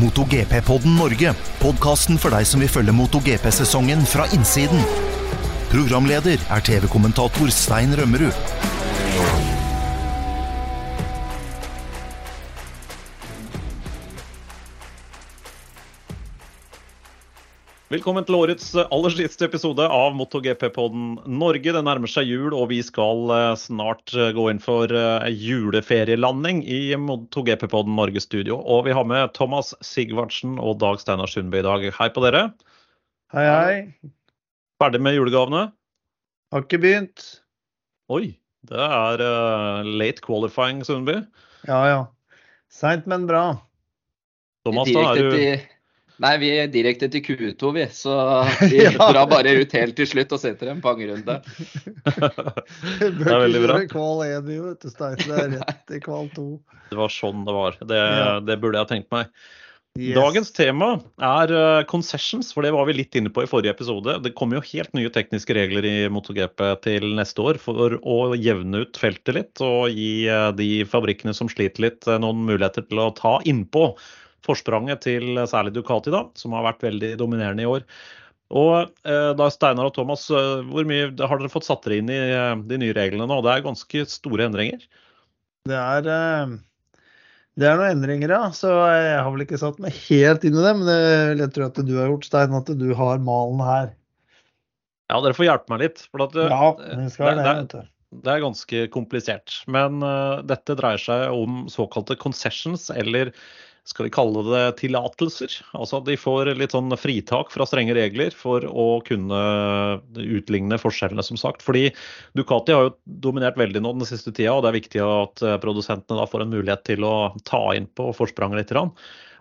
MotoGP-podden Norge. Podkasten for deg som vil følge MotoGP-sesongen fra innsiden. Programleder er TV-kommentator Stein Rømmerud. Velkommen til årets aller siste episode av MotoGP-podden Norge. Det nærmer seg jul, og vi skal eh, snart eh, gå inn for eh, juleferielanding i MotoGP-podden Norge-studio. Og vi har med Thomas Sigvardsen og Dag Steinar Sundby i dag. Hei på dere. Hei, hei. Ferdig med julegavene? Har ikke begynt. Oi, det er late qualifying, Sundby. Ja, ja. Seint, men bra. Thomas, da er du Nei, vi er direkte til Q2, vi. Så vi ja. drar bare ut helt til slutt og setter en pangrunde. det er veldig bra. Kval 1, vet du, Stein. Det er rett i kval 2. Det var sånn det var. Det, ja. det burde jeg ha tenkt meg. Yes. Dagens tema er uh, concessions, for det var vi litt inne på i forrige episode. Det kommer jo helt nye tekniske regler i MotoGP til neste år for å jevne ut feltet litt og gi uh, de fabrikkene som sliter litt, uh, noen muligheter til å ta innpå forspranget til særlig Ducati, da, som har vært veldig dominerende i år. Og eh, da Steinar og Thomas, eh, hvor mye har dere fått satt dere inn i eh, de nye reglene nå? Det er ganske store endringer? Det er, det er noen endringer, ja. Så jeg har vel ikke satt meg helt inn i det. Men jeg tror at du har gjort, Stein, at du har malen her. Ja, dere får hjelpe meg litt. For at, ja, det, skal det, det, det er ganske komplisert. Men uh, dette dreier seg om såkalte concessions, eller skal vi kalle det tillatelser. Altså de får litt sånn fritak fra strenge regler for å kunne utligne forskjellene, som sagt. Fordi Ducati har jo dominert veldig nå den siste tida, og det er viktig at eh, produsentene da får en mulighet til å ta inn på forspranget litt.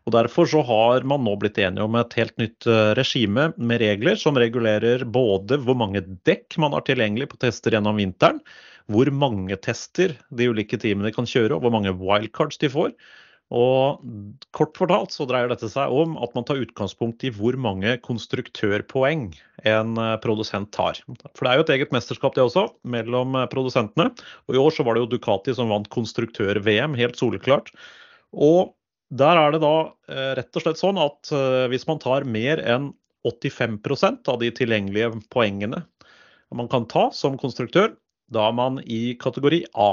Og Derfor så har man nå blitt enige om et helt nytt eh, regime med regler som regulerer både hvor mange dekk man har tilgjengelig på tester gjennom vinteren, hvor mange tester de ulike teamene kan kjøre, og hvor mange wildcards de får. Og Kort fortalt så dreier dette seg om at man tar utgangspunkt i hvor mange konstruktørpoeng en eh, produsent tar. For Det er jo et eget mesterskap det også, mellom eh, produsentene. Og I år så var det jo Ducati som vant konstruktør-VM, helt soleklart. Og der er det da eh, rett og slett sånn at hvis man tar mer enn 85% av de tilgjengelige poengene man kan ta som konstruktør, da er man i kategori A.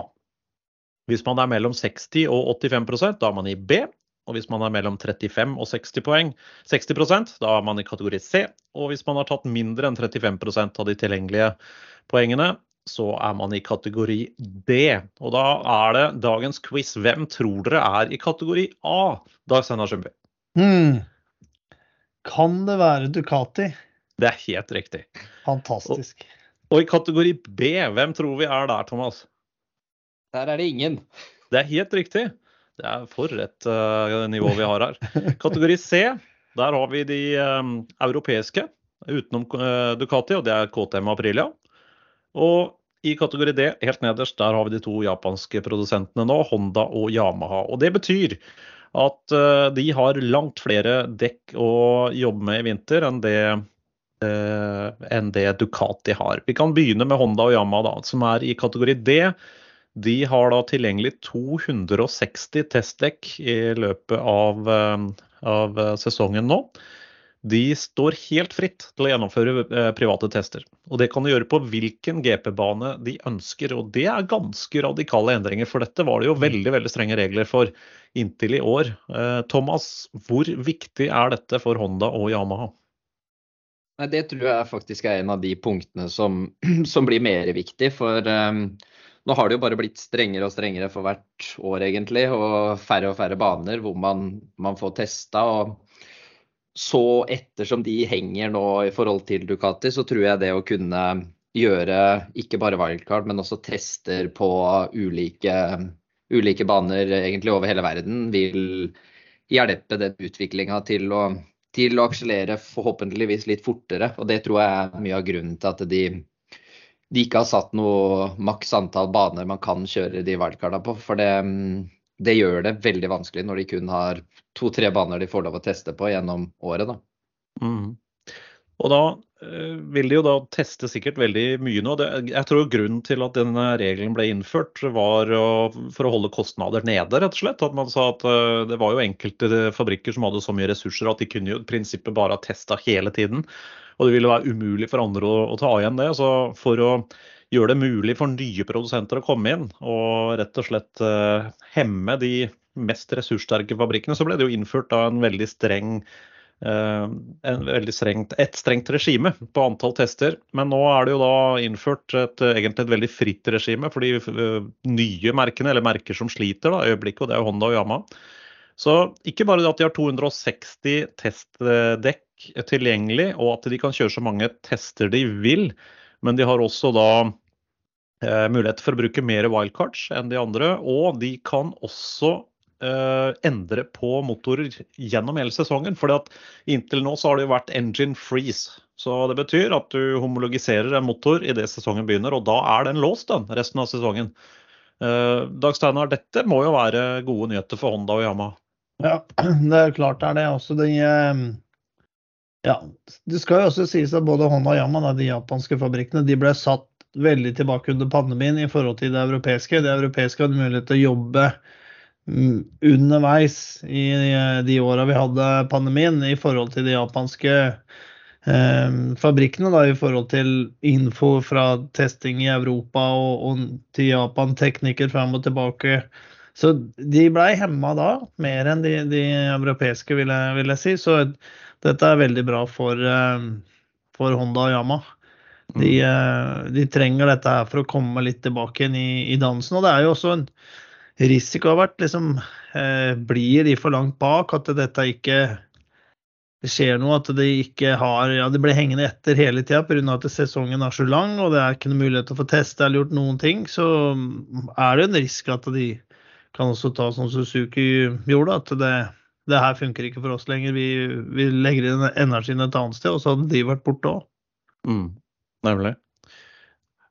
Hvis man er mellom 60 og 85% da er man i B. Og hvis man er mellom 35 og 60 poeng, 60 da er man i kategori C. Og hvis man har tatt mindre enn 35% av de tilgjengelige poengene, så er man i kategori D. Og da er det dagens quiz. Hvem tror dere er i kategori A? Dag Steinar Sundby. Hmm. Kan det være Ducati? Det er helt riktig. Fantastisk. Og, og i kategori B, hvem tror vi er der, Thomas? Der er det ingen. Det er helt riktig. Det er for et uh, nivå vi har her. Kategori C, der har vi de um, europeiske utenom uh, Ducati, og det er KTM Aprilia. Og i kategori D, helt nederst, der har vi de to japanske produsentene nå, Honda og Yamaha. Og det betyr at uh, de har langt flere dekk å jobbe med i vinter enn det, enn det Ducati har. Vi kan begynne med Honda og Yamaha, da, som er i kategori D. De har da tilgjengelig 260 testdekk i løpet av, eh, av, eh, sesongen nå. De står helt fritt til å gjennomføre eh, private tester. Og det kan de gjøre på hvilken GP-bane de ønsker. Og det er ganske radikale endringer, for dette var det jo veldig, veldig strenge regler for inntil i år. Thomas, hvor viktig er dette for Honda og Yamaha? Nei, Det tror jeg faktisk er en av de punktene som, som blir mer viktig. For um, nå har det jo bare blitt strengere og strengere for hvert år, egentlig. Og færre og færre baner hvor man, man får testa. Og så ettersom de henger nå i forhold til Ducati, så tror jeg det å kunne gjøre ikke bare wildcard, men også tester på ulike, ulike baner egentlig over hele verden, vil hjelpe den utviklinga til til å akselere forhåpentligvis litt fortere. Og det tror jeg er mye av grunnen til at de de ikke har satt noe maks antall baner man kan kjøre de wildcarda på. For det, det, gjør det veldig vanskelig når de kun har to-tre baner de får lov å teste på gjennom året. Da. Mm. Og da vil de jo da teste sikkert veldig mye nå. jeg tror grunnen til at denne regelen ble innført, var for å holde kostnader nede, rett og slett. At man sa at det var jo enkelte fabrikker som hadde så mye ressurser at de kunne jo i prinsippet bare ha testa hele tiden. Og det ville være umulig for andre å, å ta igjen det. Så for å gjøre det mulig for nye produsenter å komme inn og rett og slett eh, hemme de mest ressurssterke fabrikkene, så ble det jo innført da en veldig streng uh, veldig strengt, et strengt regime på antall tester. Men nå er det jo da innført et, egentlig et veldig fritt regime for de uh, nye merkene, eller merker som sliter da, i øyeblikket, og det er jo Honda og Yama. Så ikke bare det at de har 260 testdekk tilgjengelig, og at de kan kjøre så mange tester de vil, men de har også da eh, mulighet for å bruke mer wildcards enn de andre. Og de kan også eh, endre på motorer gjennom hele sesongen. fordi at inntil nå så har det jo vært engine freeze. Så det betyr at du homologiserer en motor idet sesongen begynner, og da er den låst den resten av sesongen. Eh, Dag Steinar, dette må jo være gode nyheter for Honda og Yama? Ja, det er klart det er det. Også de, eh, ja, Det skal jo også sies at både Honda og Yama, de japanske fabrikkene, de ble satt veldig tilbake under pandemien i forhold til det europeiske. Det europeiske hadde mulighet til å jobbe mm, underveis i de åra vi hadde pandemien, i forhold til de japanske eh, fabrikkene. Da, I forhold til info fra testing i Europa og, og til Japan, teknikker frem og tilbake. Så de blei hemma da, mer enn de, de europeiske, vil jeg, vil jeg si. Så dette er veldig bra for, eh, for Honda og Yama. De, mm. eh, de, trenger dette her for å komme litt tilbake igjen i, i, dansen. Og det er jo også en risiko har vært liksom eh, Blir de for langt bak? At dette ikke det skjer noe, at de ikke har Ja, de blir hengende etter hele tida pga. at sesongen er så lang og det er ikke noen mulighet til å få teste eller gjort noen ting. Så er det en risk at de kan også ta som Suzuki gjorde, at det det her funker ikke for oss lenger, vi, vi legger inn energien et annet sted. Og så hadde de vært borte òg. Mm, nemlig.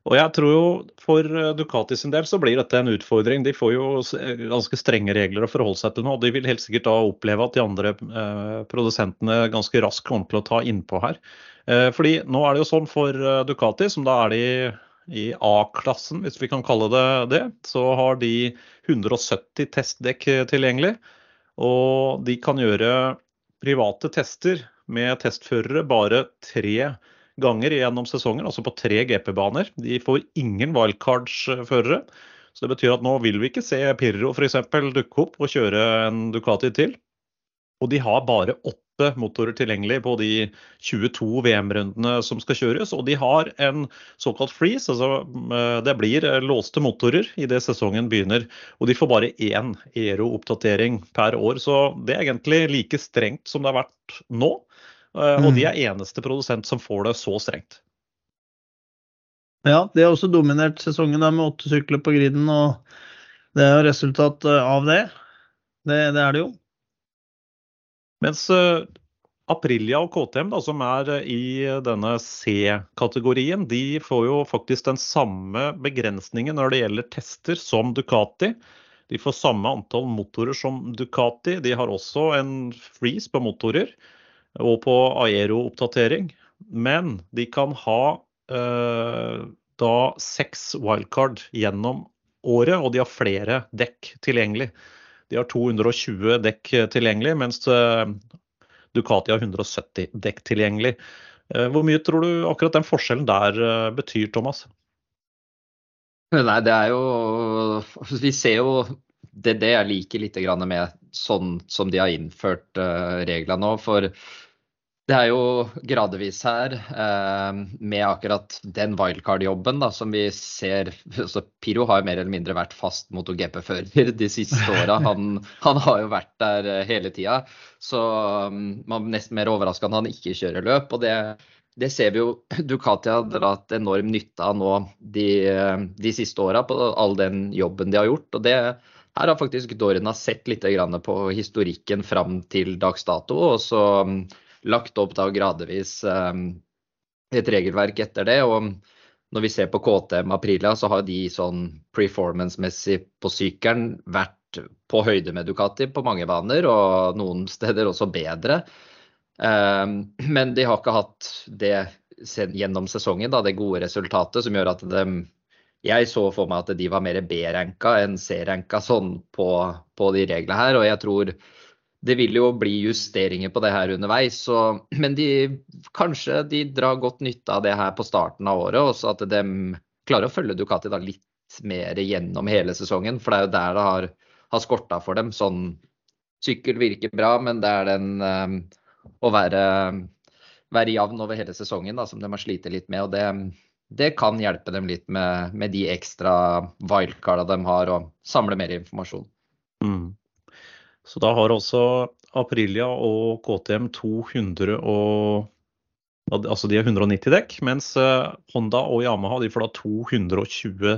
Og jeg tror jo for Ducati sin del så blir dette en utfordring. De får jo ganske strenge regler å forholde seg til nå. og De vil helt sikkert da oppleve at de andre eh, produsentene ganske raskt kommer til å ta innpå her. Eh, fordi nå er det jo sånn for eh, Ducati, som da er de i A-klassen, hvis vi kan kalle det det, så har de 170 testdekk tilgjengelig. Og de kan gjøre private tester med testførere bare tre ganger gjennom sesongen, altså på tre GP-baner. De får ingen wildcards-førere. Så det betyr at nå vil vi ikke se Pirro f.eks. dukke opp og kjøre en Ducati til. Og de har bare åtte motorer tilgjengelig på de 22 VM-rundene som skal kjøres. Og de har en såkalt freeze, altså eh, det blir eh, låste motorer idet sesongen begynner. Og de får bare én Aero-oppdatering per år, så det er egentlig like strengt som det har vært nå. Eh, og de mm. er eneste produsent som får det så strengt. Ja, de har også dominert sesongen med åtte sykler på griden, og det er resultat av det. Det, det er det jo. Mens eh, Aprilia og KTM, da, som er eh, i denne C-kategorien, de får jo faktisk den samme begrensningen når det gjelder tester som Ducati. De får samme antall motorer som Ducati. De har også en freeze på motorer og på aero-oppdatering. Men de kan ha eh, da seks wildcard gjennom året, og de har flere dekk tilgjengelig. De har 220 dekk tilgjengelig, mens eh, Ducati har 170 dekk tilgjengelig. Eh, hvor mye tror du akkurat den forskjellen der eh, betyr, Thomas? Nei, det er jo Vi ser jo det, det jeg liker litt med sånn som de har innført reglene nå. For det er jo gradvis her, eh, med akkurat den wildcard-jobben da, som vi ser altså Piro har jo mer eller mindre vært fast MotoGP-fører de siste åra. Han, han, har jo vært der eh, hele tida. Så um, man er nesten mer overraska når han ikke kjører løp. og det, det ser vi jo Ducati har dratt enorm nytte av nå de, de siste åra, på all den jobben de har gjort. og det her har faktisk Dorna sett litt på historikken fram til dags dato. og så lagt opp da gradvis ehm, et regelverk etter det. og når vi ser på KTM Aprilia, så har de sånn performance-messig på sykkelen vært på høyde med Ducati på mange baner, og noen steder også bedre. Ehm, men de har ikke hatt det gjennom sesongen, da, det gode resultatet som gjør at de Jeg så for meg at de var mer B-ranka enn C-ranka sånn på, på, de reglene her. Og jeg tror det vil jo bli justeringer på det her underveis. Så, men de, kanskje de drar godt nytte av det her på starten av året. Og så at de klarer å følge Ducati da litt mer gjennom hele sesongen. For det er jo der det har, har skorta for dem. Sånn sykkel virker bra, men det er den um, å være være jevn over hele sesongen, da, som de har slitt litt med. og det, det kan hjelpe dem litt med, med de ekstra wildcarda de har, og samle mer informasjon. Mm. Så da har også Aprilia og KTM 200 og Altså de har 190 dekk, mens eh, Honda og Yamaha de får da 220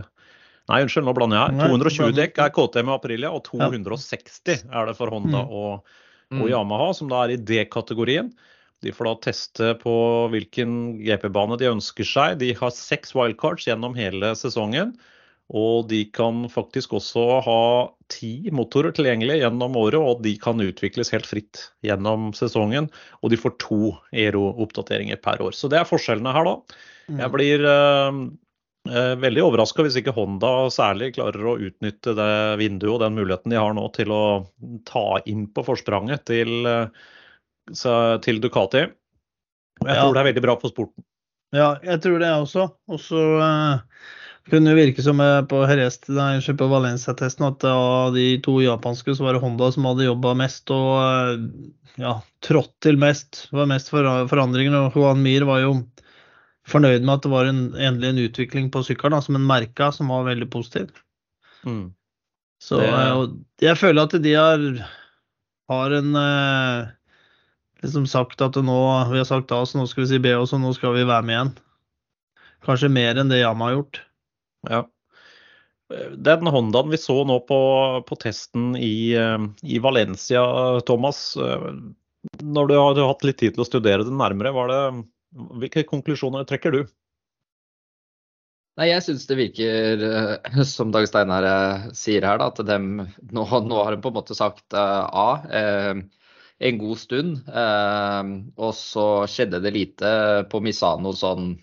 Nei, unnskyld, nå blander jeg her. 220 dekk er KTM og Aprilia, og 260 er det for Honda mm. og, og mm. Yamaha, som da er i D-kategorien. De får da teste på hvilken GP-bane de ønsker seg. De har seks wildcards gjennom hele sesongen. Og de kan faktisk også ha ti motorer tilgjengelig gjennom året, og de kan utvikles helt fritt gjennom sesongen. Og de får to Ero-oppdateringer per år. Så det er forskjellene her, da. Mm. Jeg blir uh, uh, veldig overraska hvis ikke Honda særlig klarer å utnytte det vinduet og den muligheten de har nå til å ta inn på forspranget til uh, til Ducati. Jeg tror det er veldig bra for sporten. Ja, jeg tror det også. Også uh, kunne jo virke som på på nei, på Valencia-testen at av de to japanske så var det Honda som hadde jobba mest og uh, ja, trådt til mest. Det var mest for, forandringer. Og Juan Mir var jo fornøyd med at det var en, endelig en utvikling på sykkelen som en merka som var veldig positiv. Mm. Så det... jeg føler at de har, har en liksom sagt at nå, vi har sagt A, så nå skal vi si B, og så nå skal vi være med igjen. Kanskje mer enn det Yama har gjort. Ja. Den Hondaen vi så nå på, på testen i, eh, i, Valencia, Thomas. Eh, når du har hatt litt tid til å studere det nærmere, det, hvilke konklusjoner trekker du? Nei, Jeg syns det virker, eh, som Dag Steinar sier her, da, at de, nå, nå, har de på en måte sagt A. Eh, en god stund. Eh, og så skjedde det lite på Misano sånn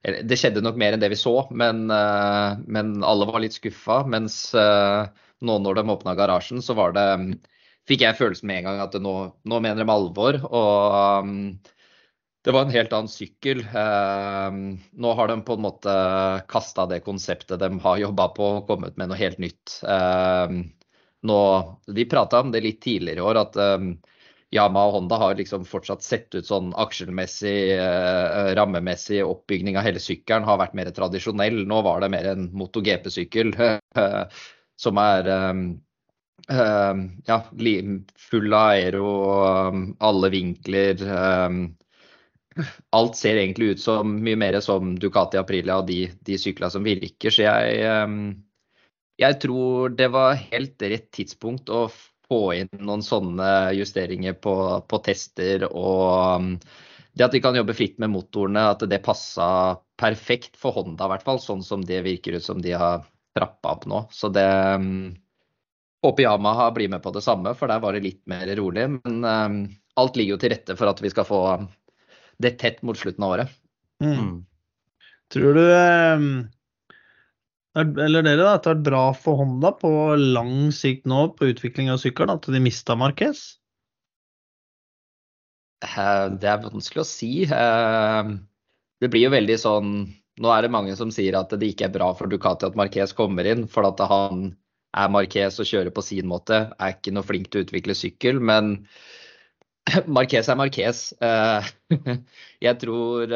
Det skjedde nok mer enn det vi så, men, eh, men alle var litt skuffa. Mens eh, nå når de åpna garasjen, så var det fikk jeg følelsen med en gang at nå, nå mener de alvor. Og um, det var en helt annen sykkel. Um, nå har de på en måte kasta det konseptet de har jobba på og kommet med noe helt nytt. Nå, vi prata om det litt tidligere i år, at Yama og Honda har liksom fortsatt sett ut sånn aksjelmessig, eh, rammemessig oppbygning av hele sykkelen har vært mer tradisjonell. Nå var det mer en MotoGP-sykkel eh, som er eh, eh, ja, full av aero, um, alle vinkler. Eh, alt ser egentlig ut som mye mer som Ducati Aprilia og de, de syklene som virker. Så jeg, eh, jeg tror det var helt rett tidspunkt å få inn noen sånne justeringer på, på tester. Og um, det at de kan jobbe fritt med motorene, at det passa perfekt for Honda i hvert fall. Sånn som det virker ut som de har trappa opp nå. Så det um, Håper Yamaha blir med på det samme, for der var det litt mer rolig. Men um, alt ligger jo til rette for at vi skal få det tett mot slutten av året. Mm. mm. Tror du um eller dere, da, vært bra for Honda på lang sikt nå på utvikling av sykkelen, at de mista Marquez? Eh, det er vanskelig å si. Eh, det blir jo veldig sånn Nå er det mange som sier at det ikke er bra for Ducati at Marquez kommer inn, for at han er Marquez og kjører på sin måte. Er ikke noe flink til å utvikle sykkel, men Marquez er Marquez. Eh, jeg tror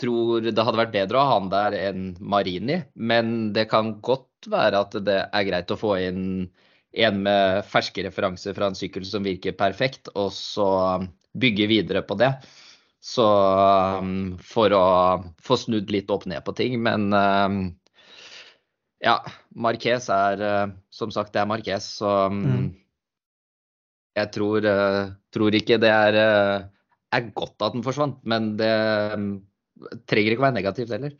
tror det hadde vært bedre å ha han der enn Marini. Men det kan godt være at det er greit å få inn en med ferske referanser fra en sykkel som virker perfekt, og så bygge videre på det. Så um, for å få snudd litt opp ned på ting. Men um, ja, Marquez er uh, Som sagt, det er Marquez, så um, mm. jeg tror, uh, tror, ikke det er, uh, er godt at den forsvant, men det trenger ikke å være negativt heller.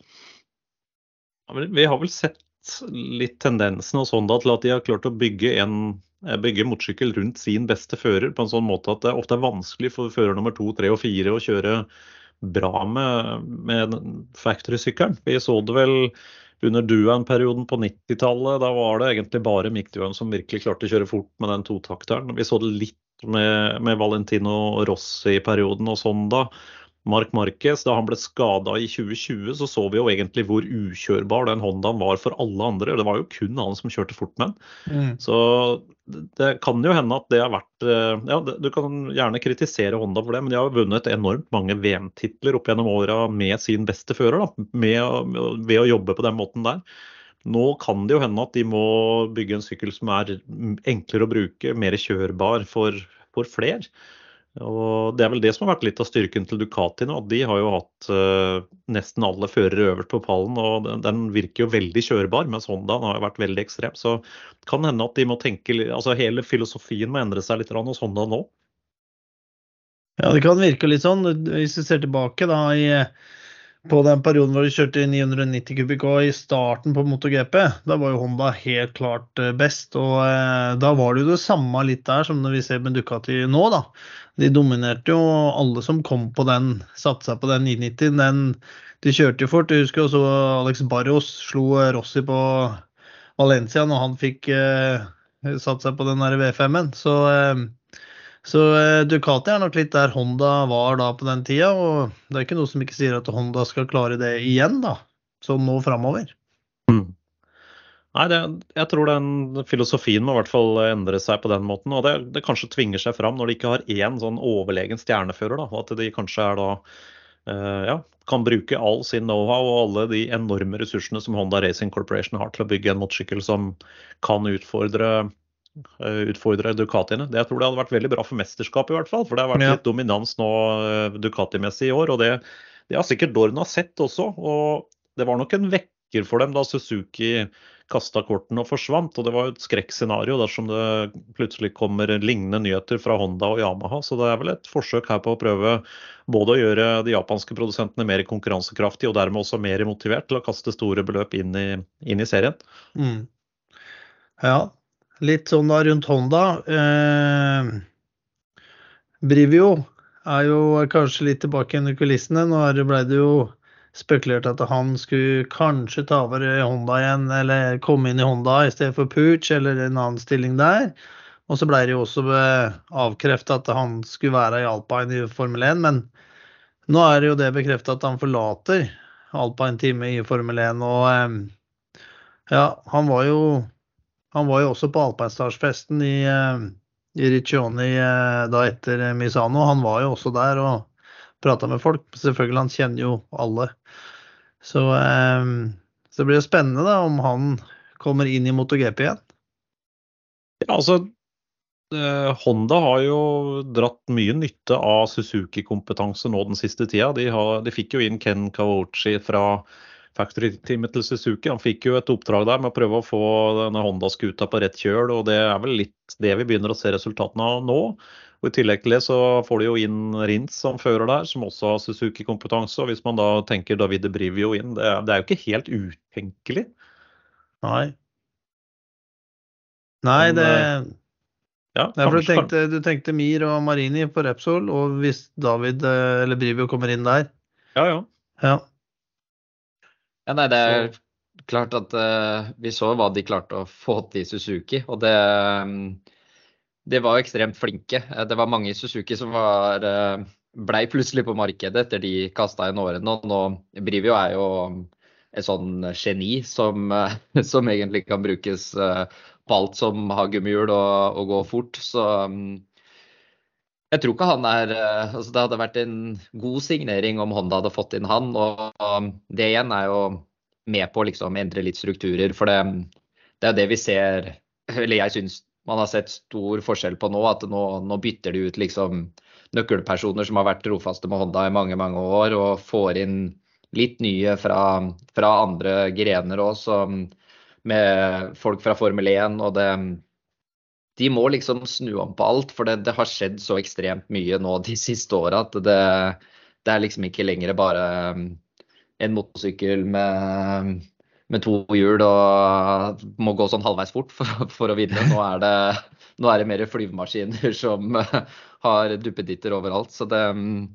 Ja, vi har vel sett litt tendensen hos Honda til at de har klart å bygge, en, eh, bygge motorsykkel rundt sin beste fører på en sånn måte at det ofte er vanskelig for fører nummer to, tre og fire å kjøre bra med, med factory-sykkelen. Vi så det vel under Duan-perioden på 90-tallet. Da var det egentlig bare Mick Duan som virkelig klarte å kjøre fort med den totakteren. Vi så det litt med, med Valentino Rossi-perioden og sånn da. Mark Marquez, da han ble skada i 2020, så så vi jo egentlig hvor ukjørbar den Hondaen var for alle andre. Det var jo kun han som kjørte fort med den. Mm. Så det kan jo hende at det har vært eh, Ja, du kan gjerne kritisere Honda for det, men de har vunnet enormt mange VM-titler opp gjennom åra med sin beste fører, da, med, ved å jobbe på den måten der. Nå kan det jo hende at de må bygge en sykkel som er enklere å bruke, mer kjørbar for, for flere. Og Det er vel det som har vært litt av styrken til Ducati nå. De har jo hatt uh, nesten alle førere øverst på pallen, og den, den virker jo veldig kjørbar, mens Hondaen har jo vært veldig ekstrem. Så det kan hende at de må tenke, altså hele filosofien må endre seg litt hos Honda nå. Ja, det kan virke litt sånn. Hvis vi ser tilbake da i på den perioden hvor de kjørte 990 kubikk og i starten på MotoGP, da var jo Honda helt klart eh, best. Og eh, da var det jo det samme litt der som når vi ser med Ducati nå, da. De dominerte jo alle som kom på den, satsa på den 990. Den, de kjørte jo fort. Jeg husker også Alex Barros slo Rossi på Valencia når han fikk eh, satt seg på den der V5-en. Så eh, så eh, Ducati er nok litt der Honda var da på den tida, og det er ikke noe som ikke sier at Honda skal klare det igjen, da. Sånn nå framover. Mm. Nei, det, jeg tror den filosofien må i hvert fall endre seg på den måten. Og det, det kanskje tvinger seg fram når de ikke har én sånn overlegen stjernefører. Da, og at de kanskje er da uh, ja, kan bruke all sin know-how og alle de enorme ressursene som Honda Racing Corporation har til å bygge en motorsykkel som kan utfordre utfordre Ducatiene. Det jeg tror det hadde vært veldig bra for mesterskapet, i hvert fall. For det har vært litt dominans nå eh, Ducati-messig i år. Og det, det har sikkert Dorna sett også. Og det var nok en vekker for dem da Suzuki kasta kortene og forsvant. Og det var jo et skrekkscenario dersom det plutselig kommer lignende nyheter fra Honda og Yamaha. Så det er vel et forsøk her på å prøve både å gjøre de japanske produsentene mer konkurransekraftige, og dermed også mer motivert til å kaste store beløp inn i, inn i serien. Mm. Ja, litt sånn da rundt Honda. Eh, Brivio er jo kanskje litt tilbake under kulissene. Nå ble det jo spekulert at han skulle kanskje ta over Honda igjen, eller komme inn i Honda i stedet for Pooch, eller en annen stilling der. Og så ble det jo også avkrefta at han skulle være i Alpine i Formel 1, men nå er det jo det bekrefta at han forlater Alpine-teamet i Formel 1. Og eh, ja, han var jo han var jo også på Alpeinsdalsfesten i, eh, i Riccioni eh, da etter Misano. Han var jo også der og prata med folk. Selvfølgelig, han kjenner jo alle. Så, eh, så det blir spennende da, om han kommer inn i MotoGP igjen. Ja, altså Honda har jo dratt mye nytte av Suzuki-kompetanse nå den siste tida. De, har, de fikk jo inn Ken Kawochi fra factory-teamet til Suzuki. Han fikk jo et oppdrag der med å prøve å få denne Honda-skuta på rett kjøl, og det er vel litt det vi begynner å se resultatene av nå. Og I tillegg til det så får de jo inn Rins som fører der, som også har Suzuki-kompetanse. og Hvis man da tenker Davide Brivio inn, det er, det er jo ikke helt utenkelig. Nei. Nei, det eh, ja, Nei, for du tenkte, du tenkte, Mir og Marini på Repsol, og hvis David eh, eller Brivio kommer inn der Ja, ja. ja. Ja, nei, det er klart at uh, vi så hva de klarte å få til i Suzuki. Og det, um, De var ekstremt flinke. Eh, det var mange i Suzuki som var uh, blei plutselig på markedet etter de kasta inn årene. Og nå Brivio er jo et sånn geni som, uh, som egentlig kan brukes på alt som har gummihjul og, og gå fort. Så um, jeg tror ikke han er altså Det hadde vært en god signering om Honda hadde fått inn han. Og det igjen er jo med på å liksom endre litt strukturer. For det, det er det vi ser Eller jeg syns man har sett stor forskjell på nå. At nå, nå bytter de ut liksom nøkkelpersoner som har vært trofaste med Honda i mange, mange år, og får inn litt nye fra, fra andre grener òg, med folk fra Formel 1. og det de må liksom snu om på alt, for det, det har skjedd så ekstremt mye nå de siste åra at det, det, er liksom ikke lenger bare um, en motorsykkel med, med, to hjul og må gå sånn halvveis fort for, for å vinne. Nå er, det, nå er det mer flyvemaskiner som har duppeditter overalt. Så det, um,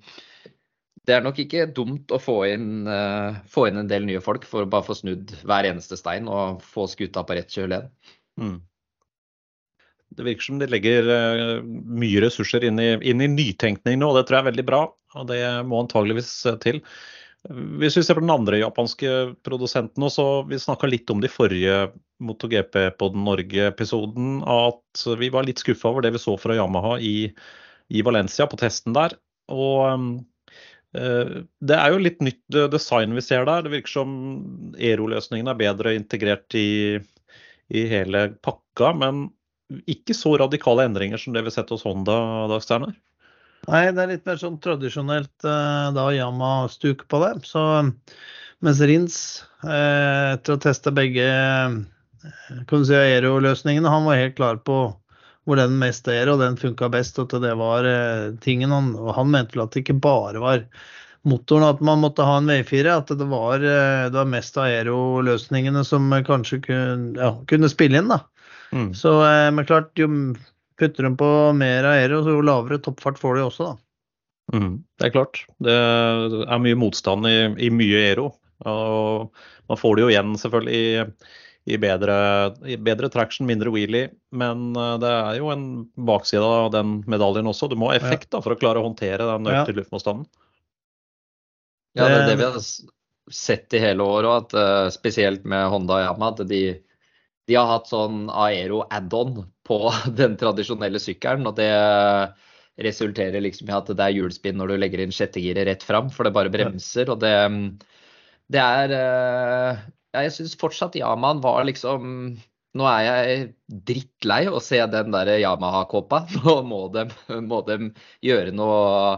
det er nok ikke dumt å få inn, uh, få inn, en del nye folk for å bare få snudd hver eneste stein og få skuta på rett kjøl igjen. Mm. Det virker som de legger uh, mye ressurser inn i, inn i, nytenkning nå, og det tror jeg er veldig bra. Og det må antageligvis til. Hvis vi ser på den andre japanske produsenten også, vi snakka litt om det i forrige MotoGP på den Norge-episoden, at vi var litt skuffa over det vi så fra Yamaha i, i Valencia på testen der. Og uh, det er jo litt nytt design vi ser der. Det virker som Ero-løsningen er bedre integrert i, i, hele pakka, men ikke så radikale endringer som det vi har sett hos Honda, Dagsterner. Nei, det er litt mer sånn tradisjonelt eh, da Yama-stuk på det. Så mens Rins, eh, etter å teste begge eh, kan si, aero-løsningene, han var helt klar på hvor den mest er, og den funka best. Og det var tingen han, og han mente vel at det ikke bare var motoren at man måtte ha en V4, at det var, det var mest aero-løsningene som kanskje kunne, ja, kunne, spille inn. da. Mm. Så men klart, jo Putter de på mer aero, så jo lavere toppfart får de også, da. Mm, det er klart. Det er mye motstand i, i mye aero. Og man får det jo igjen selvfølgelig i, i, bedre, i, bedre, traction, mindre wheelie. Men eh, det er jo en bakside av den medaljen også. Du må ha effekt da, for å klare å håndtere den økte ja. luftmotstanden. Ja, det er det vi har sett i hele år òg, at spesielt med Honda og Yama. at de de har hatt sånn aero add-on på den tradisjonelle sykkelen. og det resulterer liksom i at det er hjulspinn når du legger inn sjettegiret rett fram, for det bare bremser. Og det, det er ja, Jeg syns fortsatt Yaman var liksom Nå er jeg drittlei å se den der Yamaha-kåpa. Nå må de, må de gjøre noe,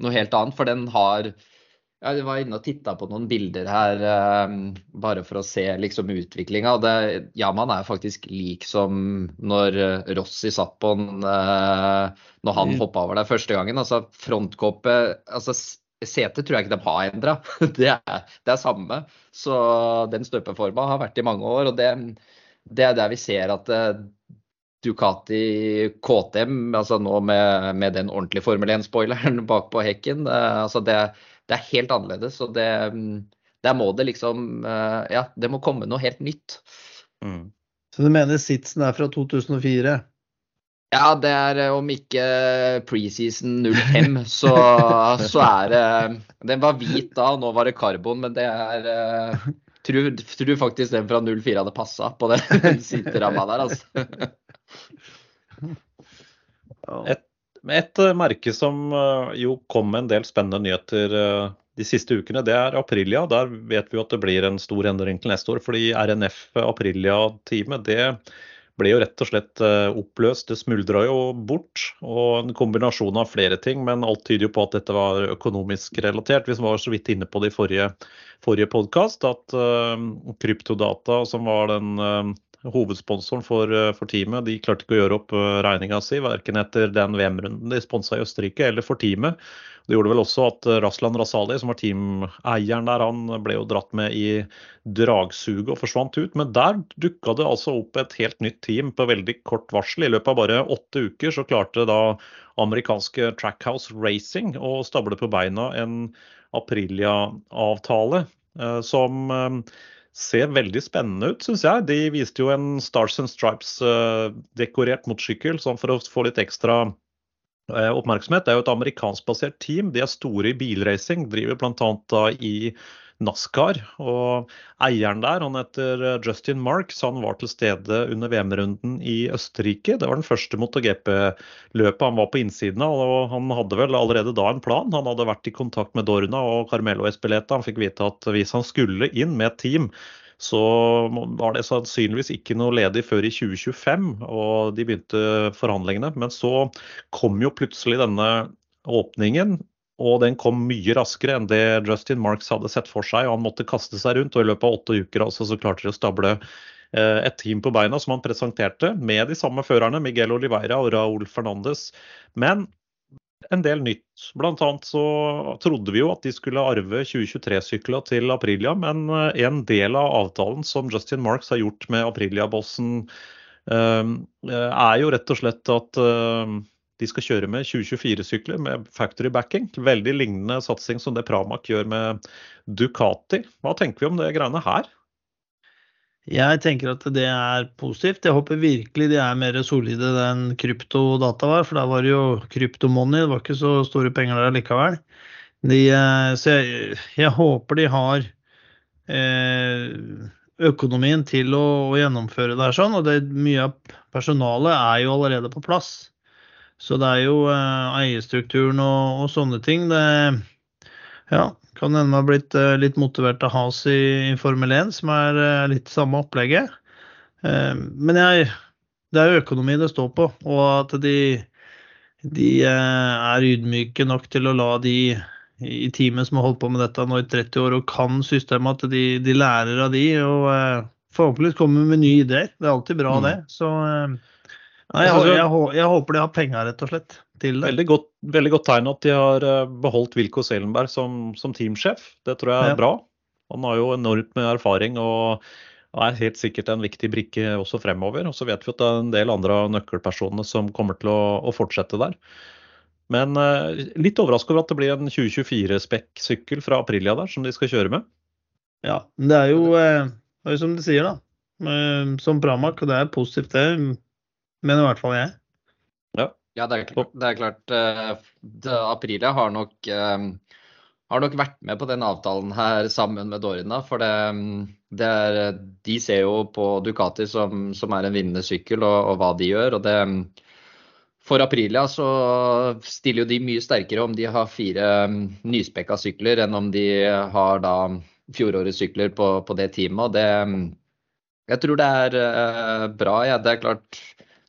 noe helt annet, for den har jeg var inne og titta på noen bilder her um, bare for å se liksom utviklinga. Yaman er faktisk lik som når eh, Rossi satt på den uh, når han mm. hoppa over der første gangen. Altså frontkåpe altså, Setet tror jeg ikke de har endra. Det, det, er samme. Så den støpeforma har vært i mange år. Og det, det er der vi ser at uh, Ducati KTM, altså nå med, med den ordentlige Formel 1-spoileren bak på hekken, altså det det er helt annerledes. Og det, der må det liksom eh, Ja, det må komme noe helt nytt. Mm. Så du mener sitsen er fra 2004? Ja, det er eh, om ikke preseason 05, så, så er det Den var hvit da, og nå var det karbon, men det er eh, Tror, tror faktisk den fra 04 hadde passa på den sitteramma der, altså. Et et eh, merke som eh, jo kom med en del spennende nyheter eh, de siste ukene, det er Aprilia. Der vet vi at det blir en stor endring til neste år. Fordi RNF Aprilia-teamet det ble jo rett og slett oppløst. Det smuldra jo bort. Og en kombinasjon av flere ting. Men alt tyder jo på at dette var økonomisk relatert. Vi var så vidt inne på det i forrige, forrige podkast, at Kryptodata, som var den hovedsponsoren for, eh, for, teamet. De klarte ikke å gjøre opp eh, regninga si, verken etter den VM-runden de sponsa i Østerrike, eller for teamet. Det gjorde vel også at eh, Raslan Rasali, som var teameieren der, han ble jo dratt med i dragsuget og forsvant ut. Men der dukka det altså opp et helt nytt team på veldig kort varsel. I løpet av bare åtte uker så klarte da amerikanske Trackhouse Racing å stable på beina en Aprilia-avtale som ser veldig spennende ut, syns jeg. De viste jo en Stars and Stripes-dekorert uh, motorsykkel sånn for å få litt ekstra uh, oppmerksomhet. Det er jo et amerikanskbasert team. De er store i bilracing. Driver bl.a. i NASCAR. Og eieren der, han heter eh, Justin Marks, han var til stede under VM-runden i Østerrike. Det var den første MotoGP-løpet han var på innsiden av. og Han hadde vel allerede da en plan. Han hadde vært i kontakt med Dorna og Carmelo Espeleta. Han fikk vite at hvis han skulle inn med et team, så var det sannsynligvis ikke noe ledig før i 2025, og de begynte forhandlingene. Men så kom jo plutselig denne åpningen og den kom mye raskere enn det Justin Marks hadde sett for seg. og Han måtte kaste seg rundt, og i løpet av åtte uker altså, så klarte de å stable eh, et team på beina som han presenterte, med de samme førerne, Miguel Oliveira og Raúl Fernandes. Men en del nytt. Blant annet så trodde vi jo at de skulle arve 2023-sykla til Aprilia, men eh, en del av avtalen som Justin Marks har gjort med Aprilia-bossen, eh, er jo rett og slett at De skal kjøre med 2024-sykler med factory backing. Veldig lignende satsing som det Pramac gjør med Ducati. Hva tenker vi om det greiene her? Jeg tenker at det er positivt. Jeg håper virkelig de er mer solide enn kryptodata var, for da var det jo kryptomoney, det var ikke så store penger der likevel. De, eh, så jeg, jeg, håper de har eh, økonomien til å, å, gjennomføre det her sånn, og det, mye av personalet er jo allerede på plass. Så det er jo eh, eierstrukturen og, og, sånne ting. Det ja, kan hende man har blitt uh, litt motivert av Has i, i Formel 1, som er uh, litt samme opplegget. Uh, men jeg, det er jo økonomi det står på, og at de, de er ydmyke nok til å la de i teamet som har holdt på med dette nå i 30 år og kan systemet, at de, de lærer av de og forhåpentligvis kommer med nye ideer. Det er alltid bra, mm. det. Så nei, jeg, jeg, jeg, håper de har penger, rett og slett til det. Veldig godt, veldig godt tegn at de har eh, beholdt Wilko Selenberg som, som, teamsjef. Det tror jeg er ja. bra. Han har jo enormt med erfaring og er helt sikkert en viktig brikke også fremover. Og så vet vi at det er en del andre av nøkkelpersonene som kommer til å, å fortsette der. Men eh, litt overraska over at det blir en 2024-spekk-sykkel fra Aprilia der som de skal kjøre med. Ja, det er jo, eh, det er som de sier, da. Eh, som Pramac, og det er positivt, det. Men i hvert fall jeg. Ja, det er klart. Det er klart uh, Aprilia har nok, uh, har nok, vært med på den avtalen her sammen med Dorina. For det, det er, de ser jo på Ducati som, som er en vinnende sykkel, og, og, hva de gjør. og det for Aprilia så stiller jo de mye sterkere om de har fire um, nyspekka sykler, enn om de har da fjorårets sykler på, på det teamet. og det jeg tror det er uh, bra. Ja. Det er klart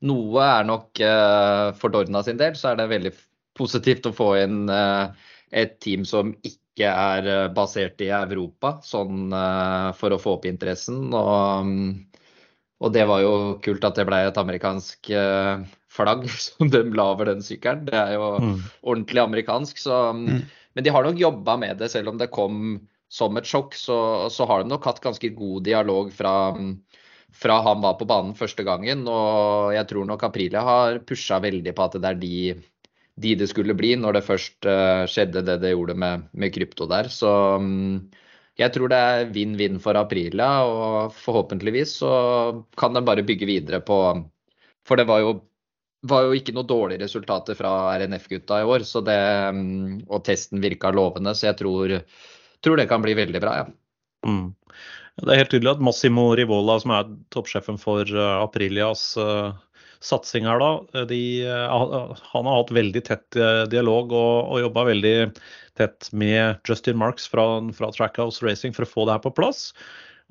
noe er nok uh, for Dorna sin del, så er det veldig positivt å få inn uh, et team som ikke er uh, basert i Europa, sånn for å få opp interessen. Og, um, og, det var jo kult at det ble et amerikansk flagg som de la over den sykkelen. Det er jo mm. ordentlig amerikansk. Så, um, mm. Men de har nok jobba med det, selv om det kom som et sjokk. Så, så har de nok hatt ganske god dialog fra um, fra han var på banen første gangen. Og jeg tror nok Aprilia har pusha veldig på at det er de, de det skulle bli, når det først uh, skjedde det det gjorde med, med krypto der. Så um, jeg tror det er vinn-vinn for Aprilia, og forhåpentligvis så kan de bare bygge videre på For det var jo, var jo ikke noe dårlige resultater fra RNF-gutta i år, det, um, og testen virka lovende, så jeg tror, tror det kan bli veldig bra, ja. Mm. Det er helt tydelig at Massimo Rivola, som er toppsjefen for eh, Aprilias uh, satsing her, da, de, uh, han har hatt veldig tett dialog og, og jobba veldig tett med Justin Marks fra, fra Trackhouse Racing for å få det her på plass.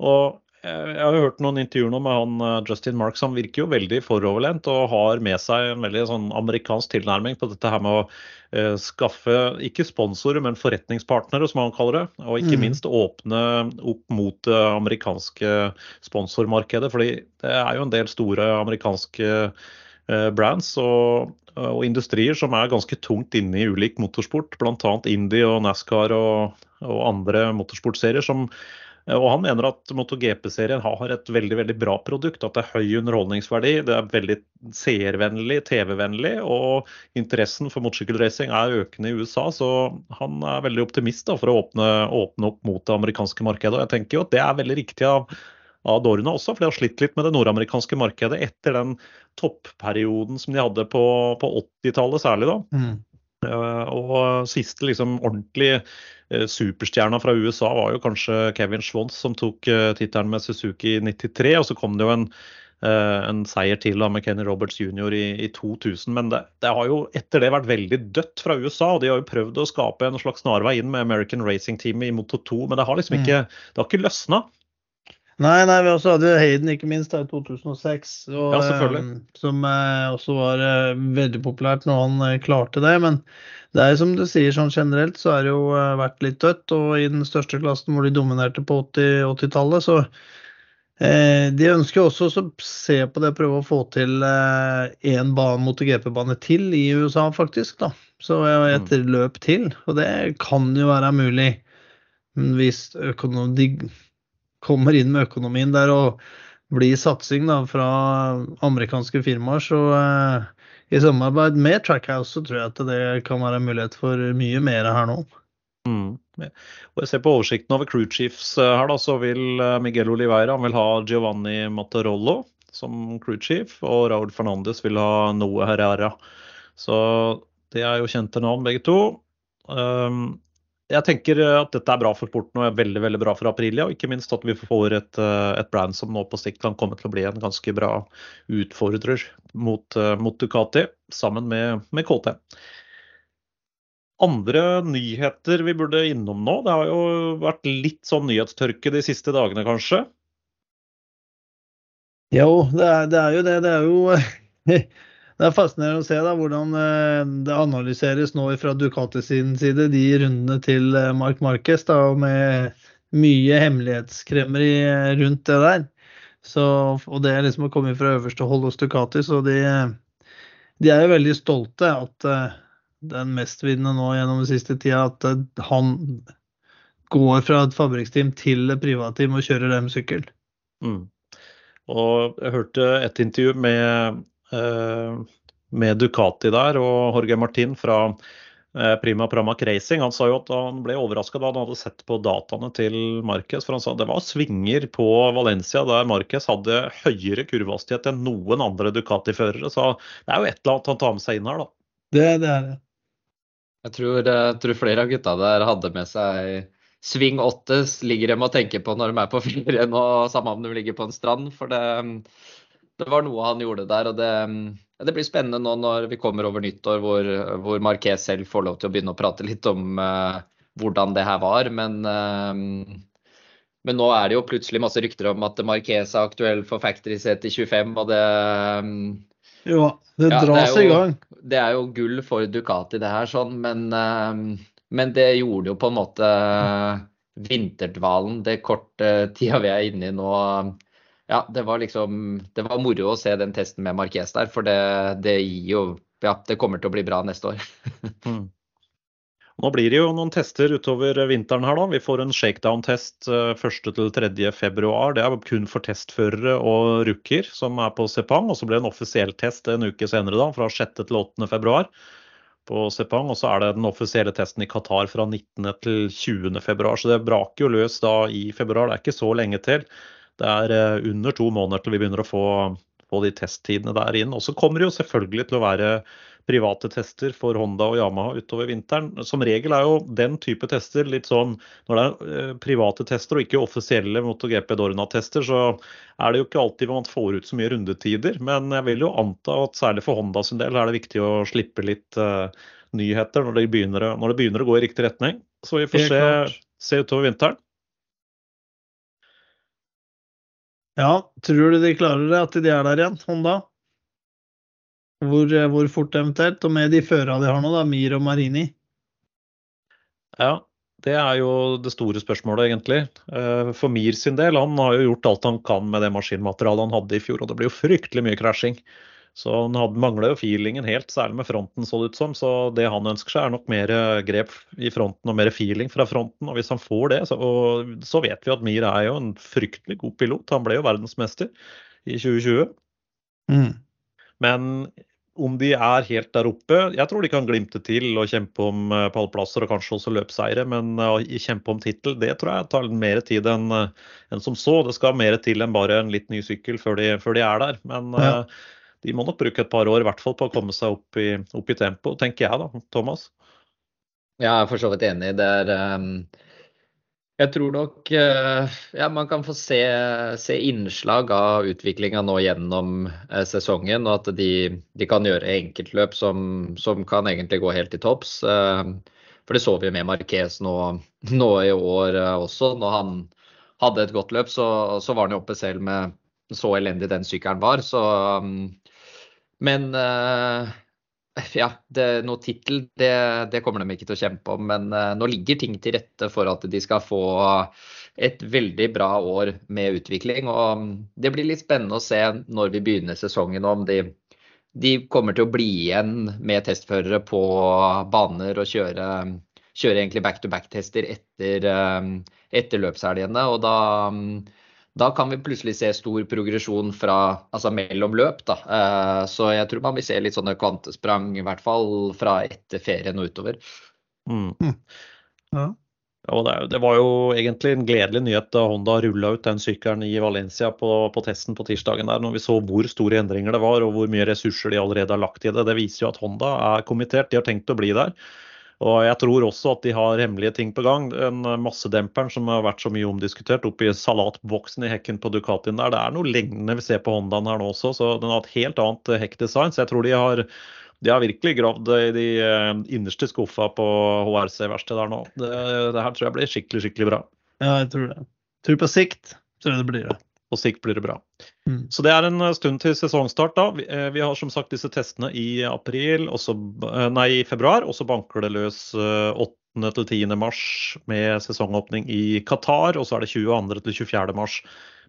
Og jeg har hørt noen intervjuer nå med han eh, Justin Marks. Han virker jo veldig foroverlent og har med seg en veldig sånn amerikansk tilnærming på dette her med å uh, skaffe ikke sponsorer, men forretningspartnere, som han kaller det. Og ikke mm. minst åpne opp mot det amerikanske sponsormarkedet. fordi det er jo en del store amerikanske brands og, og, industrier som er ganske tungt inne i ulik motorsport, bl.a. Indy og NASCAR og, og andre motorsportserier som Eh, og han mener at MotoGP-serien har et veldig veldig bra produkt. At det er høy underholdningsverdi, det er veldig seervennlig, TV-vennlig. Og interessen for motorsykkelracing er økende i USA, så han er veldig optimist da, for å åpne, åpne, opp mot det amerikanske markedet. Og jeg tenker jo at det er veldig riktig av, av Dorna også, for de har slitt litt med det nordamerikanske markedet etter den topperioden som de hadde på, på 80-tallet særlig. da. Mm. Uh, og siste liksom ordentlig Eh, superstjerna fra USA var jo kanskje Kevin Schwantz, som tok uh, tittelen med Suzuki i 93. Og så kom det jo en, uh, en seier til da, med Kenny Roberts jr. i, i 2000. Men det, det, har jo etter det vært veldig dødt fra USA. og De har jo prøvd å skape en slags snarvei inn med American Racing Team i Moto 2, men det har liksom ikke, mm. det har ikke løsna. Nei, nei, vi også hadde Hayden ikke minst i 2006, og, ja, selvfølgelig. som også var veldig populært når han klarte det. Men det er som du sier, sånn generelt så har det jo eh, vært litt dødt. Og i den største klassen hvor de dominerte på 80-tallet, 80 så eh, De ønsker også å se på det, prøve å få til én eh, mot GP-bane til i USA, faktisk. da. Så et mm. løp til. Og det kan jo være mulig hvis de kommer inn med økonomien der og blir satsing da, fra amerikanske firmaer, så eh, i samarbeid med Trackhouse, så tror jeg at det kan være en mulighet for mye mer her nå. Mm. Og jeg ser på oversikten over crew chiefs eh, her, da, så vil eh, Miguel Oliveira han vil ha Giovanni Matarollo som crew chief, og Raúl Fernandes vil ha Noe Herrera. Så det er jo kjente navn, begge to. Um, jeg tenker at dette er bra for sporten og er veldig veldig bra for Aprilia. Og ikke minst at vi får et, eh, et brand som nå på sikt kan komme til å bli en ganske bra utfordrer mot, eh, mot Ducati, sammen med, med, KT. Andre nyheter vi burde innom nå. Det har jo vært litt sånn nyhetstørke de siste dagene, kanskje? Jo, det er, det er jo det. Det er jo Det er fascinerende å se da, hvordan eh, det analyseres nå fra Ducati sin side, de rundene til eh, Mark Marquez, da, med mye hemmelighetskremmeri eh, rundt det der. Så, og det er liksom å komme fra øverste hold hos Ducati, så de, de er jo veldig stolte at den mestvinnende nå gjennom den siste tida, at han går fra et fabrikksteam til et privatteam og kjører dem sykkel. Mm. Og jeg hørte et intervju med med Ducati der og Jorge Martin fra eh, Prima Pramac Racing. Han sa jo at han ble overraska da han hadde sett på dataene til Marquez. For han sa det var svinger på Valencia der Marquez hadde høyere kurvehastighet enn noen andre Ducati-førere. Så det er jo et eller annet han tar med seg inn her, da. Det, det er det. Jeg tror, jeg eh, tror, flere av gutta der hadde med seg sving åtte. Ligger de og tenker på når de er på ferie nå, samme om de ligger på en strand. For det det var noe han gjorde der. og det, det, blir spennende nå når vi kommer over nyttår, hvor, hvor Marquez selv får lov til å begynne å prate litt om uh, hvordan det her var. Men, uh, men, nå er det jo plutselig masse rykter om at Marquez er aktuell for Factory CT 25, og det um, Jo, det dras ja, i gang. Det er jo gull for Ducati, det her, sånn, men, uh, men det gjorde jo på en måte vinterdvalen, det korte tida vi er inne i nå, ja, det var liksom Det var moro å se den testen med Marques der, for det, det gir jo Ja, det kommer til å bli bra neste år. mm. Nå blir det jo noen tester utover vinteren her, da. Vi får en shakedown-test 1.-3.2. Eh, det er kun for testførere og rookier som er på Sepang. Og så blir det en offisiell test en uke senere, da, fra 6.-8.2 på Sepang. Og så er det den offisielle testen i Qatar fra 19.-20.2. Så det braker jo løs da i februar. Det er ikke så lenge til. Det er eh, under to måneder til vi begynner å få, få de testtidene der inn. Og så kommer det jo selvfølgelig til å være private tester for Honda og Yamaha utover vinteren. Som regel er jo den type tester litt sånn Når det er eh, private tester og ikke offisielle MotoGP Dorna-tester, så er det jo ikke alltid man får ut så mye rundetider. Men jeg vil jo anta at særlig for Honda sin del er det viktig å slippe litt uh, nyheter når det, begynner, når det, begynner, å gå i riktig retning. Så vi får se, se utover vinteren. Ja, tror du de klarer det, at de er der igjen, Honda? Hvor, eh, hvor fort eventuelt? Og med de føra de har nå, da, Mir og Marini? Ja, det er jo det store spørsmålet, egentlig. Eh, for Mir sin del, han har jo gjort alt han kan med det maskinmaterialet han hadde i fjor, og det blir jo fryktelig mye krasjing. Så han mangla jo feelingen helt, særlig med fronten, så det ut som. Så det han ønsker seg, er nok mer eh, grep i fronten og mer feeling fra fronten. Og hvis han får det, så, så vet vi at Mir er jo en fryktelig god pilot. Han ble jo verdensmester i 2020. Mm. Men om de er helt der oppe Jeg tror de kan glimte til og kjempe om eh, pallplasser og kanskje også løpseiere, men å kjempe om tittel, det tror jeg tar mer tid enn eh, en som så. Det skal mer til enn bare en litt ny sykkel før de, før de er der. Men ja de må nok bruke et par år i hvert fall på å komme seg opp i, opp i tempo, tenker jeg da, Thomas. Ja, jeg er for så vidt enig. Det er um, Jeg tror nok uh, ja, man kan få se, se innslag av utviklinga nå gjennom uh, sesongen, og at de, de kan gjøre enkeltløp som, som, kan egentlig gå helt til topps. Uh, for det så vi med Marquez nå, nå i år også. Når han hadde et godt løp, så, så var han jo oppe selv med så elendig den sykkelen var. Så um, men uh, ja, det, noe tittel det, det, kommer de ikke til å kjempe om. Men uh, nå ligger ting til rette for at de skal få et veldig bra år med utvikling. Og um, det blir litt spennende å se når vi begynner sesongen om de, de kommer til å bli igjen med testførere på baner og kjøre, kjøre egentlig back-to-back-tester etter, um, etter løpshelgene. Og da, um, da kan vi plutselig se stor progresjon fra, altså mellom løp. Da. Eh, så jeg tror man vil se litt sånne kvantesprang, i hvert fall fra etter ferien og utover. Mm. Ja. Ja, det, det, var jo egentlig en gledelig nyhet da Honda rulla ut den sykkelen i Valencia på, på, testen på tirsdagen. der, Når vi så hvor store endringer det var og hvor mye ressurser de allerede har lagt i det. Det viser jo at Honda er kommittert, de har tenkt å bli der. Og jeg tror også at de har hemmelige ting på gang. Den massedemperen som har vært så mye omdiskutert oppi salatboksen i hekken på Ducatien der, det er noe lignende vi ser på Hondaen her nå også. Så den har et helt annet hekkdesign. Så jeg tror de har de har virkelig gravd i de eh, innerste skuffa på HRC-verkstedet der nå. Det, det, her tror jeg blir skikkelig, skikkelig bra. Ja, jeg tror det. Jeg tror på sikt tror jeg det blir det. På sikt blir det bra. Mm. Så det er en stund til sesongstart. da. Vi, eh, vi har som sagt disse testene i april, også, eh, nei, i februar, og så banker det løs 8. til 10. mars med sesongåpning i Qatar. Og så er det 22. til 24. mars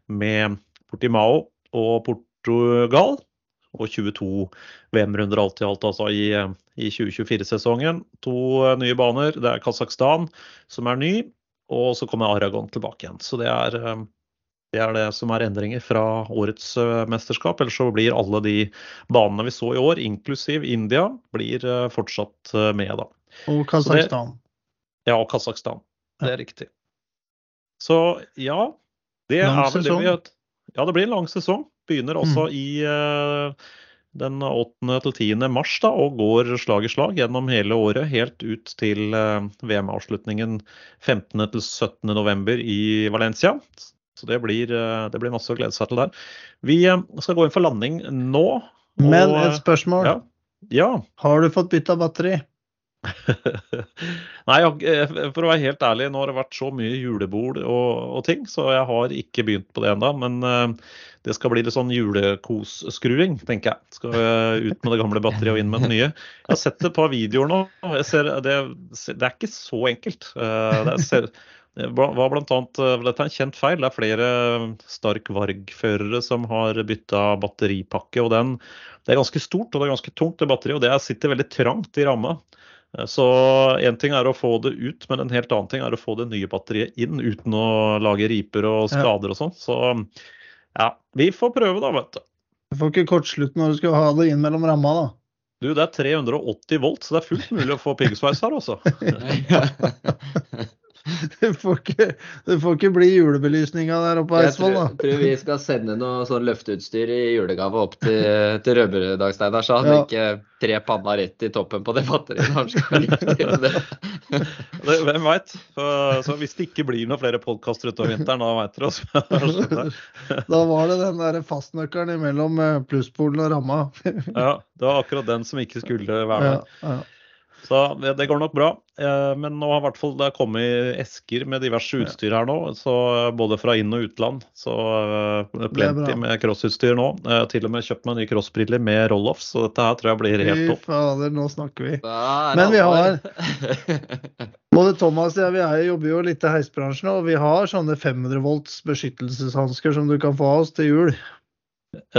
med Portimao og Portugal og 22 VM-runder alt i alt altså i, i 2024-sesongen. To eh, nye baner. Det er Kasakhstan som er ny, og så kommer Aragon tilbake igjen. Så det er, eh, det er det som er endringer fra årets eh, mesterskap. Ellers så blir alle de banene vi så i år, inklusiv India, blir fortsatt med, da. Og Kasakhstan. Ja, og Kasakhstan. Det er riktig. Så ja, det lang er vel sesong. det vi Ja, det blir en lang sesong. Begynner også Mm. i den 8. til 10. mars da, og går slag i slag gjennom hele året, helt ut til VM-avslutningen 15. til 17. november i Valencia. Så det blir, uh, det blir masse å glede seg til der. Vi skal gå inn for landing nå. Men et spørsmål. Ja. ja. Har du fått bytta batteri? Nei, for å være helt ærlig, nå har det vært så mye julebord og, og ting, så jeg har ikke begynt på det ennå. Men eh, det skal bli litt sånn julekosskruing, tenker jeg. Skal eh, ut med det gamle batteriet og inn med det nye. Jeg har sett et par videoer nå. Jeg ser, det, det er ikke så enkelt. Eh, Det ser, det var blant annet, eh, Dette er en kjent feil. Det er flere Stark Varg-førere som har bytta batteripakke. og den, Det er ganske stort og det er ganske tungt, det batteriet, og det sitter veldig trangt i ramma. Så én ting er å få det ut, men en helt annen ting er å få det nye batteriet inn uten å lage riper og skader og sånn. Så ja, vi får prøve da, vet du. Du får ikke kortslutt når du skal ha det inn mellom ramma, da. Du, det er 380 volt, så det er fullt mulig å få piggsveis her, altså. Det får ikke, det får ikke bli julebelysninga der oppe på Eidsvoll, da. Jeg tror vi skal sende noe sånn løfteutstyr i julegave opp til, til Rødbergdag, Steinar. Så han Ja. ikke tre panna rett i toppen på det batteriet han skal det. Det, hvem veit? Så hvis det ikke blir noen flere podkaster utover vinteren, da veit dere også. Da var det den der fastnøkkelen imellom eh, plusspolen og ramma. Ja, det var akkurat den som ikke skulle være Ja, ja. Så det det går nok bra. Eh, Men nå har i hvert fall det kommet esker med diverse utstyr her nå. Så både fra inn- og utland. Så eh, plenty med crossutstyr nå. Til og med kjøpt meg nye crossbriller med roll-off, så dette her tror jeg blir helt Fy topp. fader, nå snakker vi. Men vi har Både Thomas og jeg vi er, jobber jo litt i heisbransjen, og vi har sånne 500 volts beskyttelseshansker som du kan få av oss til jul.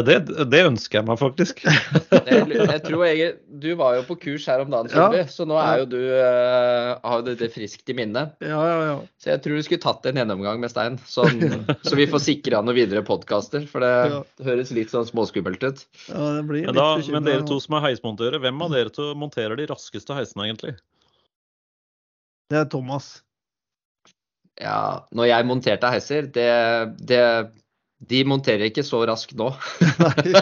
Det, det ønsker jeg meg faktisk. Jeg, jeg tror jeg, Du var jo på kurs her om dagen, Solby, så nå er jo du, uh, har du det friskt i minne. Ja, ja, ja. Så jeg tror du skulle tatt en gjennomgang med Stein, sånn, så vi får sikra noen videre podkaster. For det Ja. høres litt sånn småskummelt ut. ja det blir Men, litt da, bekymret men dere to som er heismontører, hvem av dere to monterer de raskeste heisene, egentlig? Det er Thomas. Ja, når jeg monterte heiser, det, det De monterer ikke så raskt nå.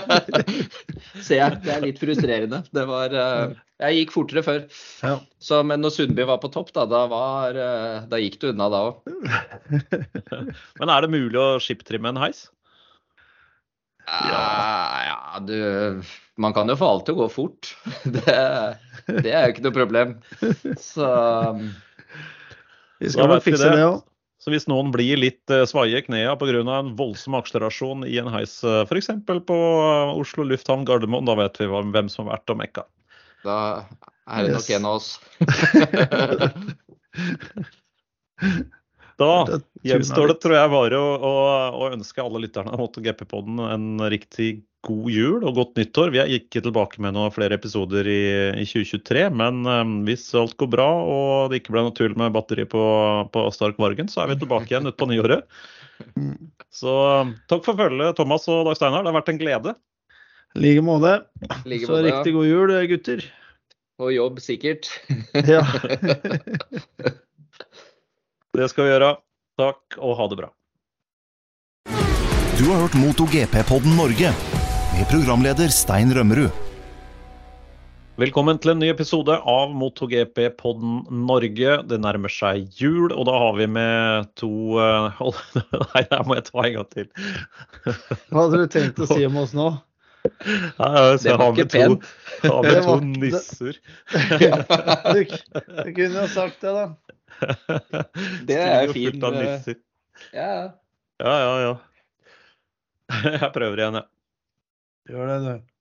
Ser jeg. Det er litt frustrerende. Det var uh, Jeg gikk fortere før. Ja. Så, men når Sundby var på topp, da, da, var, uh, da gikk du unna da òg. Men er det mulig å skiptrimme en heis? Ja. ja, du Man kan jo få alt til å gå fort. Det, det er jo ikke noe problem. Så Vi skal nok fikse det. òg. Så hvis noen blir litt eh, svaie i knærne pga. en voldsom akselerasjon i en heis, f.eks. på eh, Oslo lufthavn Gardermoen, da vet vi hvem som har vært og mekka. da er det nok Yes. en av oss. Da gjenstår det, tror jeg, bare å, å, å ønske alle lytterne av MotoGP-podden en riktig god jul og godt nyttår. Vi er ikke tilbake med noen flere episoder i, i 2023, men um, hvis alt går bra og det ikke ble noe tull med batteri på, på Stark Vargen, så er vi tilbake igjen utpå nyåret. Så takk for følget, Thomas og Dag Steinar. Det har vært en glede. I like måte. Like Så måte, ja. riktig god jul, gutter. Og jobb, sikkert. Ja. Det skal vi gjøre. Takk, og ha det bra. Du har hørt MotoGP-podden Norge med programleder Stein Rømmerud. Velkommen til en ny episode av MotoGP-podden Norge. Det nærmer seg jul, og da har vi med to eh, Nei, der må jeg ta en gang til. Hva hadde du tenkt å si om oss nå? Nei, så Det var har pent. To, har med to nisser. nisser. Du, du kunne jo sagt det, da. Det er fint. fin, fullt av eh, nisser. Ja, Ja, ja, ja. Jeg prøver igjen, jeg. Gjør det, du.